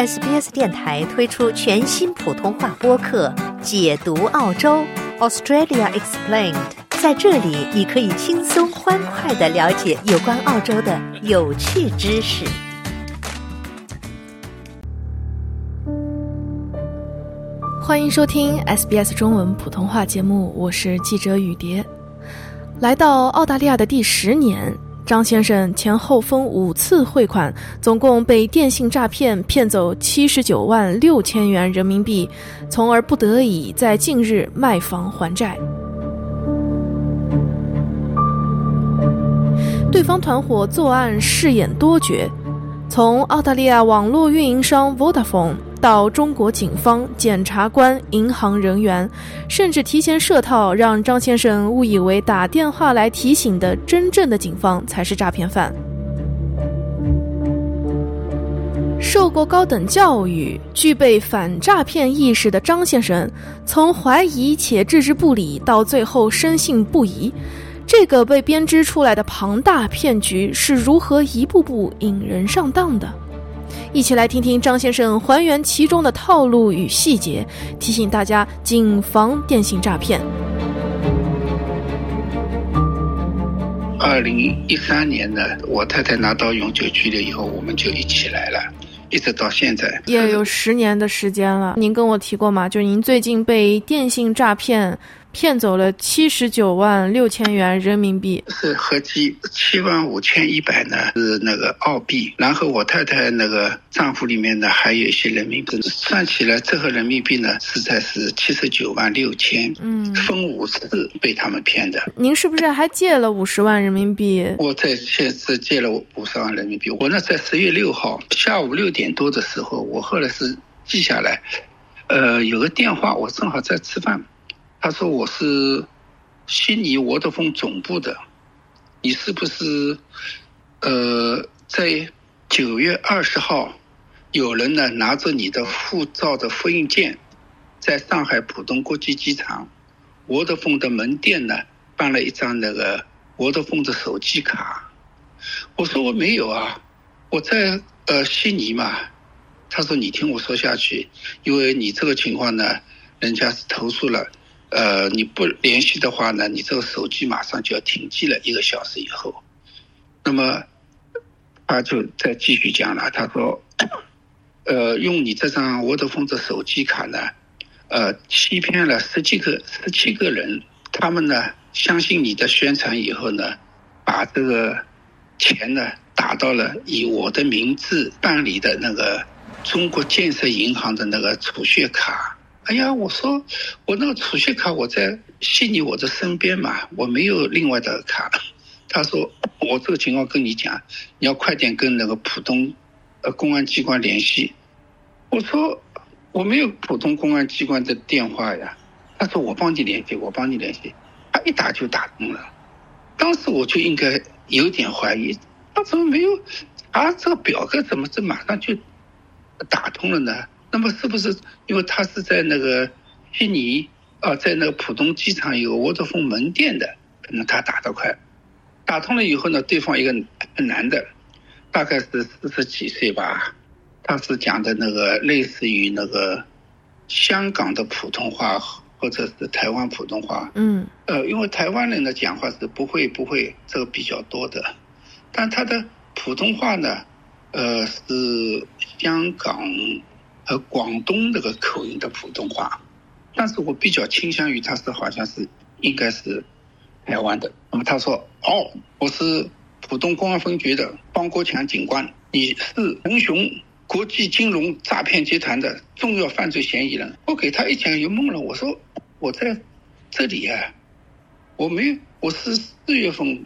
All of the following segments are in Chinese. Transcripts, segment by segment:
SBS 电台推出全新普通话播客《解读澳洲 Australia Explained》。在这里，你可以轻松欢快的了解有关澳洲的有趣知识。欢迎收听 SBS 中文普通话节目，我是记者雨蝶。来到澳大利亚的第十年。张先生前后分五次汇款，总共被电信诈骗骗走七十九万六千元人民币，从而不得已在近日卖房还债。对方团伙作案饰演多角，从澳大利亚网络运营商 Vodafone。到中国警方、检察官、银行人员，甚至提前设套，让张先生误以为打电话来提醒的真正的警方才是诈骗犯。受过高等教育、具备反诈骗意识的张先生，从怀疑且置之不理，到最后深信不疑，这个被编织出来的庞大骗局是如何一步步引人上当的？一起来听听张先生还原其中的套路与细节，提醒大家谨防电信诈骗。二零一三年呢，我太太拿到永久居留以后，我们就一起来了，一直到现在也有十年的时间了。您跟我提过吗？就是您最近被电信诈骗。骗走了七十九万六千元人民币，是合计七万五千一百呢，是那个澳币。然后我太太那个账户里面呢，还有一些人民币，算起来这个人民币呢，实在是七十九万六千。嗯，分五次被他们骗的。您是不是还借了五十万人民币？我在现是借了五十万人民币。我呢，在十月六号下午六点多的时候，我后来是记下来，呃，有个电话，我正好在吃饭。他说：“我是悉尼沃德丰总部的，你是不是呃在九月二十号有人呢拿着你的护照的复印件，在上海浦东国际机场沃德丰的门店呢办了一张那个沃德丰的手机卡？”我说：“我没有啊，我在呃悉尼嘛。”他说：“你听我说下去，因为你这个情况呢，人家是投诉了。”呃，你不联系的话呢，你这个手机马上就要停机了，一个小时以后。那么他就再继续讲了，他说，呃，用你这张沃德丰的手机卡呢，呃，欺骗了十几个、十七个人，他们呢相信你的宣传以后呢，把这个钱呢打到了以我的名字办理的那个中国建设银行的那个储蓄卡。哎呀，我说我那个储蓄卡我在悉尼我的身边嘛，我没有另外的卡。他说我这个情况跟你讲，你要快点跟那个浦东呃公安机关联系。我说我没有浦东公安机关的电话呀。他说我帮你联系，我帮你联系。他一打就打通了。当时我就应该有点怀疑，他怎么没有啊？这个表格怎么这马上就打通了呢？那么是不是因为他是在那个悉尼啊，在那个浦东机场有沃德丰门店的，可能他打得快，打通了以后呢，对方一个男的，大概是四十几岁吧，他是讲的那个类似于那个香港的普通话或者是台湾普通话，嗯，呃，因为台湾人的讲话是不会不会这个比较多的，但他的普通话呢，呃，是香港。和广东那个口音的普通话，但是我比较倾向于他是好像是应该是台湾的。那么他说：“哦，我是浦东公安分局的方国强警官，你是恒雄国际金融诈骗集团的重要犯罪嫌疑人。”我给他一讲又懵了，我说：“我在这里啊，我没我是四月份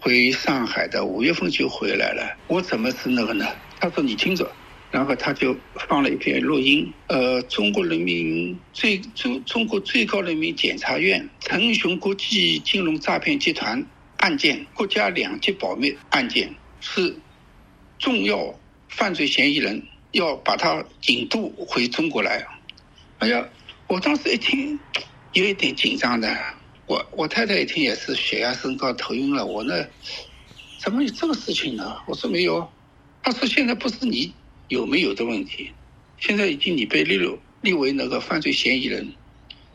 回上海的，五月份就回来了，我怎么是那个呢？”他说：“你听着。”然后他就放了一篇录音，呃，中国人民最中中国最高人民检察院陈雄国际金融诈骗集团案件，国家两级保密案件，是重要犯罪嫌疑人，要把他引渡回中国来。哎呀，我当时一听，有一点紧张的。我我太太一听也是血压升高、头晕了。我呢，怎么有这个事情呢？我说没有。他说现在不是你。有没有的问题。现在已经你被列入列为那个犯罪嫌疑人，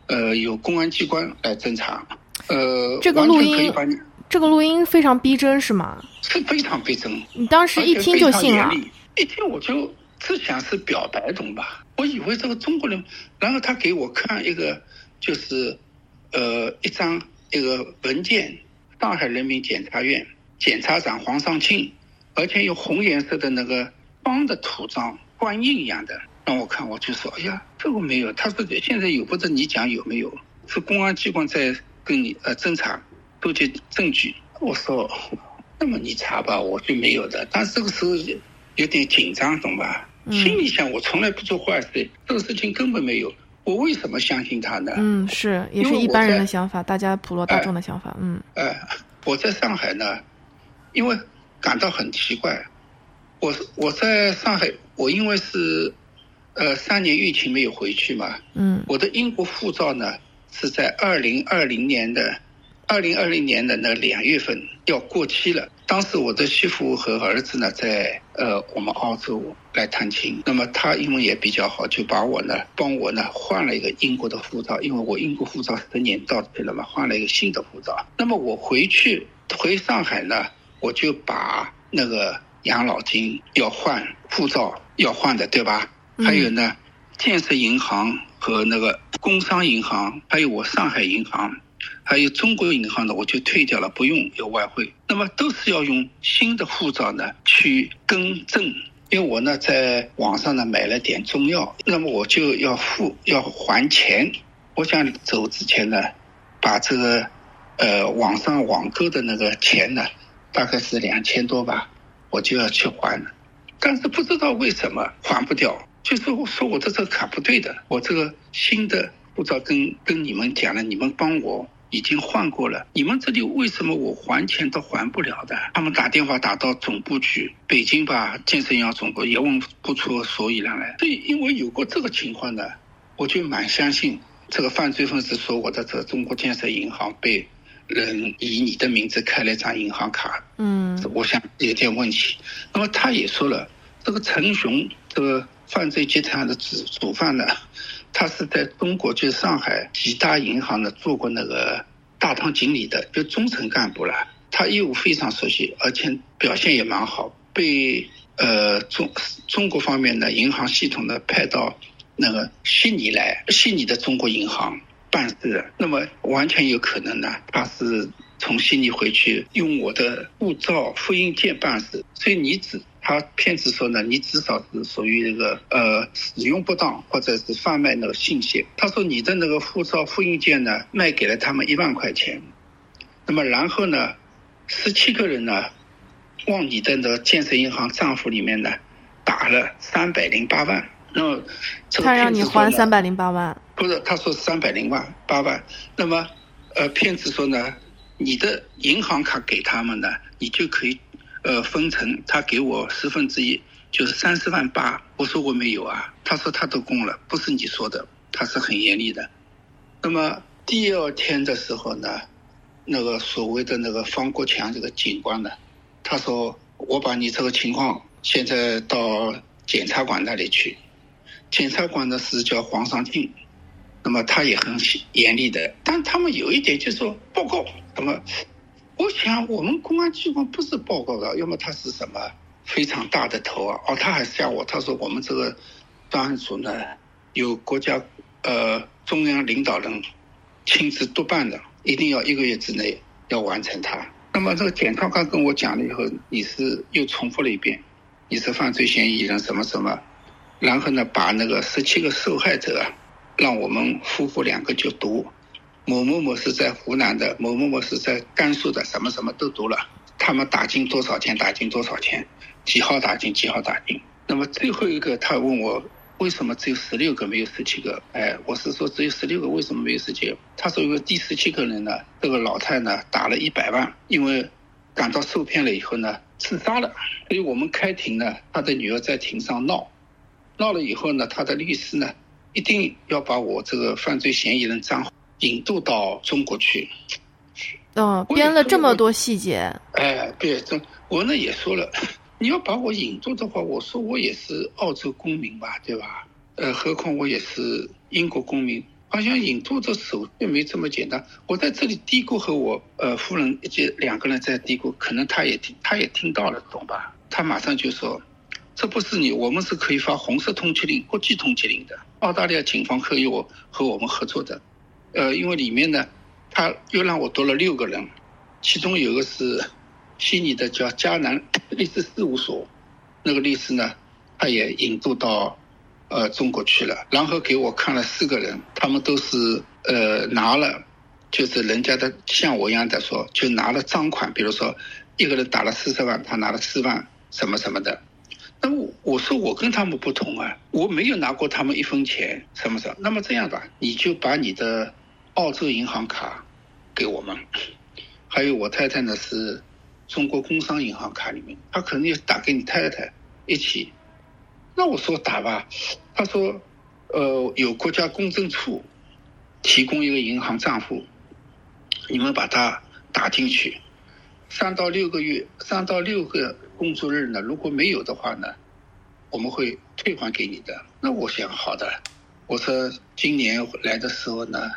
呃，由公安机关来侦查，呃，这个录音可以把你这个录音非常逼真，是吗？是非常逼真，你当时一听就信了一听我就只想是表白，懂吧？我以为这个中国人，然后他给我看一个，就是，呃，一张一个文件，上海人民检察院检察长黄尚庆，而且有红颜色的那个方的图章，官印一样的，让我看，我就说，哎呀，这个没有，他说现在有不得你讲有没有？是公安机关在跟你呃侦查，收集证据。我说，那么你查吧，我就没有的。但是这个时候有点紧张，懂吧？嗯心里想，我从来不做坏事，这个事情根本没有，我为什么相信他呢？嗯，是，也是一般人的想法，大家普罗大众的想法。嗯呃，我在上海呢，因为感到很奇怪，我我在上海，我因为是呃三年疫情没有回去嘛，嗯我的英国护照呢是在二零二零年的二零二零年的那两月份要过期了。当时我的媳妇和儿子呢在呃我们澳洲来探亲，那么他英文也比较好，就把我呢帮我呢换了一个英国的护照，因为我英国护照十年到期了嘛，换了一个新的护照。那么我回去回上海呢，我就把那个养老金要换护照要换的，对吧？嗯还有呢，建设银行和那个工商银行，还有我上海银行，还有中国银行的，我就退掉了，不用有外汇。那么都是要用新的护照呢去更正，因为我呢在网上呢买了点中药，那么我就要付要还钱。我想走之前呢，把这个呃网上网购的那个钱呢，大概是两千多吧，我就要去还了。但是不知道为什么还不掉，就是我说我的这个卡不对的，我这个新的护照跟跟你们讲了，你们帮我已经换过了，你们这里为什么我还钱都还不了的？他们打电话打到总部去，北京吧，建设银行总部也问不出所以然来。对因为有过这个情况呢，我就蛮相信这个犯罪分子说我的这中国建设银行被人以你的名字开了一张银行卡，嗯我想有点问题。那么他也说了，这个陈雄这个犯罪集团的主主犯呢，他是在中国就是上海几大银行呢做过那个大堂经理的，就中层干部了。他业务非常熟悉，而且表现也蛮好，被呃中中国方面的银行系统呢派到那个悉尼来，悉尼的中国银行办事的。那么完全有可能呢，他是从悉尼回去用我的护照复印件办事，所以你只他骗子说呢，你至少是属于那个呃使用不当或者是贩卖那个信息。他说你的那个护照复印件呢卖给了他们一万块钱，那么然后呢，十七个人呢往你的那个建设银行账户里面呢打了三百零八万，那么他让你还三百零八万。不是，他说三百零万八万，那么呃，骗子说呢，你的银行卡给他们呢，你就可以呃分成，他给我十分之一，就是三十万八。我说我没有啊，他说他都供了，不是你说的，他是很严厉的。那么第二天的时候呢，那个所谓的那个方国强这个警官呢，他说我把你这个情况现在到检察官那里去，检察官呢是叫黄尚庆。那么他也很严厉的，但他们有一点就是说报告什么，我想我们公安机关不是报告的，要么他是什么非常大的头啊？哦，他还吓我，他说我们这个专案组呢有国家呃中央领导人亲自督办的，一定要一个月之内要完成它。那么这个检察官跟我讲了以后，你是又重复了一遍，你是犯罪嫌疑人什么什么，然后呢把那个十七个受害者啊。让我们夫妇两个就读，某某某是在湖南的，某某某是在甘肃的，什么什么都读了。他们打进多少钱？打进多少钱？几号打进？几号打进？那么最后一个，他问我为什么只有十六个，没有十七个？哎，我是说只有十六个，为什么没有十七个？他说因为第十七个人呢，这个老太呢打了一百万，因为感到受骗了以后呢自杀了，所以我们开庭呢，他的女儿在庭上闹，闹了以后呢，他的律师呢。一定要把我这个犯罪嫌疑人账号引渡到中国去。嗯，编了这么多细节。哎，对，这我呢也说了，你要把我引渡的话，我说我也是澳洲公民吧，对吧？呃，何况我也是英国公民，好像引渡的手续没这么简单。我在这里嘀咕和我呃夫人一起两个人在嘀咕，可能他也听，他也听到了，懂吧？他马上就说：“这不是你，我们是可以发红色通缉令、国际通缉令的。澳大利亚警方可以我和我们合作的。呃，因为里面呢，他又让我多了六个人，其中有个是。”悉尼的叫迦南 律师事务所，那个律师呢，他也引渡到呃中国去了，然后给我看了四个人，他们都是呃拿了，就是人家的像我一样的说，就拿了赃款，比如说一个人打了四十万，他拿了四万什么什么的。那我我说我跟他们不同啊，我没有拿过他们一分钱，什么什么。那么这样吧，你就把你的澳洲银行卡给我们，还有我太太呢是。中国工商银行卡里面，他可能要打给你太太一起。那我说打吧，他说，呃，有国家公证处提供一个银行账户，你们把它打进去，三到六个月，三到六个工作日呢，如果没有的话呢，我们会退还给你的。那我想好的，我说今年来的时候呢，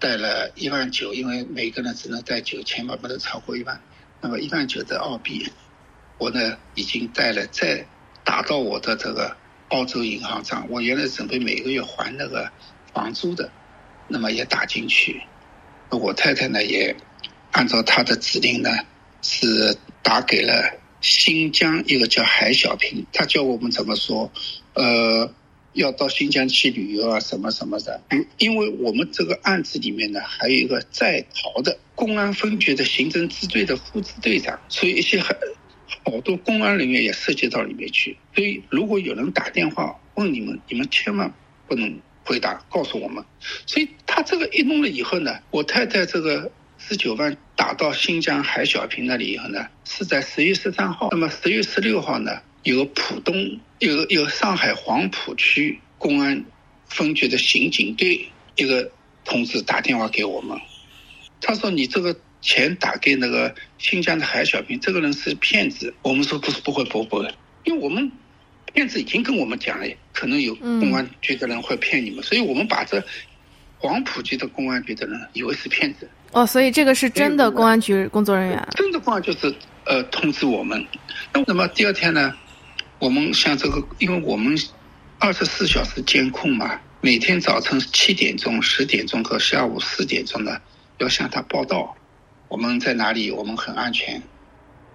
带了一万九，因为每个人只能带九千嘛，不能超过一万。那么一万九的澳币，我呢已经带了，再打到我的这个澳洲银行账。我原来准备每个月还那个房租的，那么也打进去。我太太呢也按照她的指令呢，是打给了新疆一个叫海小平，他教我们怎么说，呃。要到新疆去旅游啊，什么什么的。因为我们这个案子里面呢，还有一个在逃的公安分局的刑侦支队的副支队长，所以一些很好多公安人员也涉及到里面去。所以如果有人打电话问你们，你们千万不能回答，告诉我们。所以他这个一弄了以后呢，我太太这个十九万打到新疆海小平那里以后呢，是在十月十三号。那么十月十六号呢？有浦东，有有上海黄浦区公安分局的刑警队一个同志打电话给我们，他说你这个钱打给那个新疆的海小平，这个人是骗子。我们说不是，不会，不会，因为我们骗子已经跟我们讲了，可能有公安局的人会骗你们，所以我们把这黄浦区的公安局的人以为是骗子。哦，所以这个是真的公安局工作人员。真的公安就是呃通知我们，那么第二天呢？我们像这个，因为我们二十四小时监控嘛，每天早晨七点钟、十点钟和下午四点钟呢，要向他报道我们在哪里，我们很安全。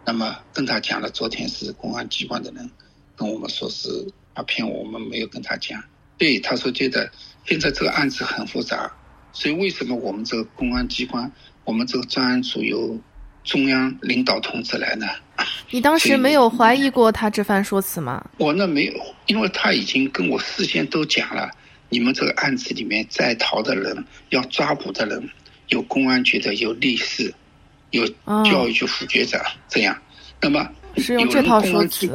那么跟他讲了，昨天是公安机关的人跟我们说是他骗我们，没有跟他讲。对，他说觉得现在这个案子很复杂，所以为什么我们这个公安机关，我们这个专案组由中央领导同志来呢？你当时没有怀疑过他这番说辞吗？我那没有，因为他已经跟我事先都讲了，你们这个案子里面在逃的人、要抓捕的人，有公安局的，有律师，有教育局副局长，这样。那么是用这套说辞。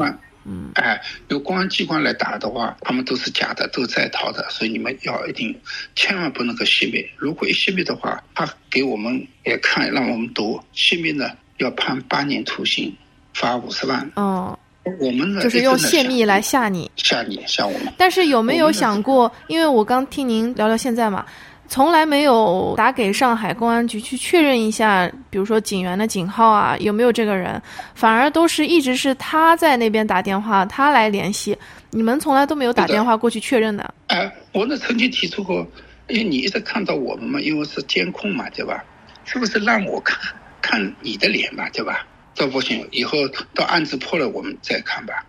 嗯，哎，有公安机关来打的话，他们都是假的，都在逃的，所以你们要一定千万不能够泄密。如果一泄密的话，他给我们也看，让我们读泄密呢，要判八年徒刑，罚五十万。哦，我们呢就是用泄密来吓你，吓你，吓我们。但是有没有想过？因为我刚听您聊聊现在嘛。从来没有打给上海公安局去确认一下，比如说警员的警号啊，有没有这个人，反而都是一直是他在那边打电话，他来联系，你们从来都没有打电话过去确认的。哎，我呢曾经提出过，因为你一直看到我们嘛，因为是监控嘛，对吧？是不是让我看看你的脸嘛，对吧？这不行，以后到案子破了我们再看吧。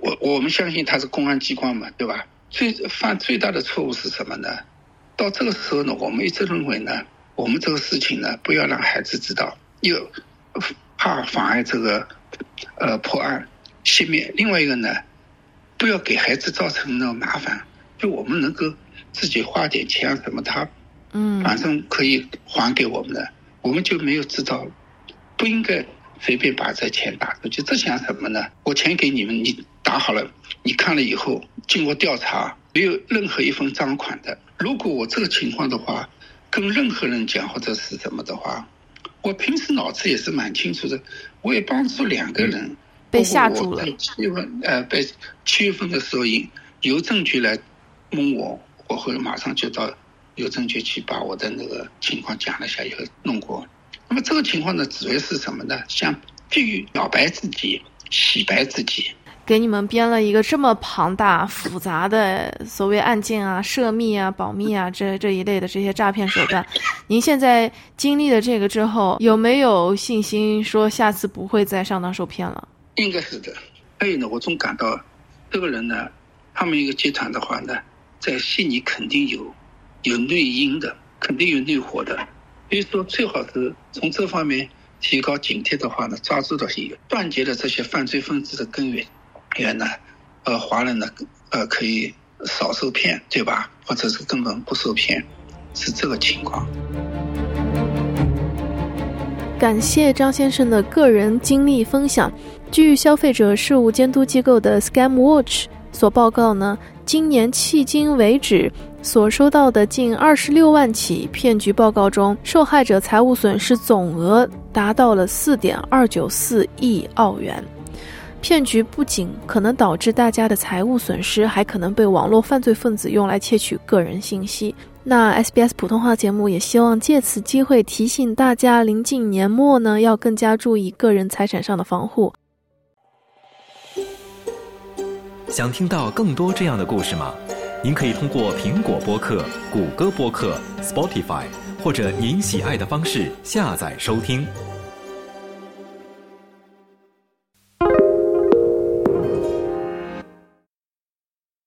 我我们相信他是公安机关嘛，对吧？最犯最大的错误是什么呢？到这个时候呢，我们一直认为呢，我们这个事情呢，不要让孩子知道，又怕妨碍这个呃破案熄灭。另外一个呢，不要给孩子造成那个麻烦，就我们能够自己花点钱啊什么，他嗯，反正可以还给我们的，我们就没有知道，不应该随便把这钱打出去。这想什么呢？我钱给你们，你打好了，你看了以后，经过调查，没有任何一份赃款的。如果我这个情况的话，跟任何人讲或者是什么的话，我平时脑子也是蛮清楚的。我也帮助两个人，被吓住了。七月份呃，被七月份的时候有邮政局来问我，我后来马上就到邮政局去把我的那个情况讲了一下，以后弄过。那么这个情况呢，主要是什么呢？像去表白自己、洗白自己。给你们编了一个这么庞大复杂的所谓案件啊、涉密啊、保密啊这这一类的这些诈骗手段，您现在经历了这个之后，有没有信心说下次不会再上当受骗了？应该是的。还有呢，我总感到这个人呢，他们一个集团的话呢，在心里肯定有有内因的，肯定有内火的。所以说，最好是从这方面提高警惕的话呢，抓住的些断绝了这些犯罪分子的根源。原呢，呃，华人呢，呃，可以少受骗，对吧？或者是根本不受骗，是这个情况。感谢张先生的个人经历分享。据消费者事务监督机构的 Scam Watch 所报告呢，今年迄今为止所收到的近二十六万起骗局报告中，受害者财务损失总额达到了四点二九四亿澳元。骗局不仅可能导致大家的财务损失，还可能被网络犯罪分子用来窃取个人信息。那 SBS 普通话节目也希望借此机会提醒大家，临近年末呢，要更加注意个人财产上的防护。想听到更多这样的故事吗？您可以通过苹果播客、谷歌播客、Spotify 或者您喜爱的方式下载收听。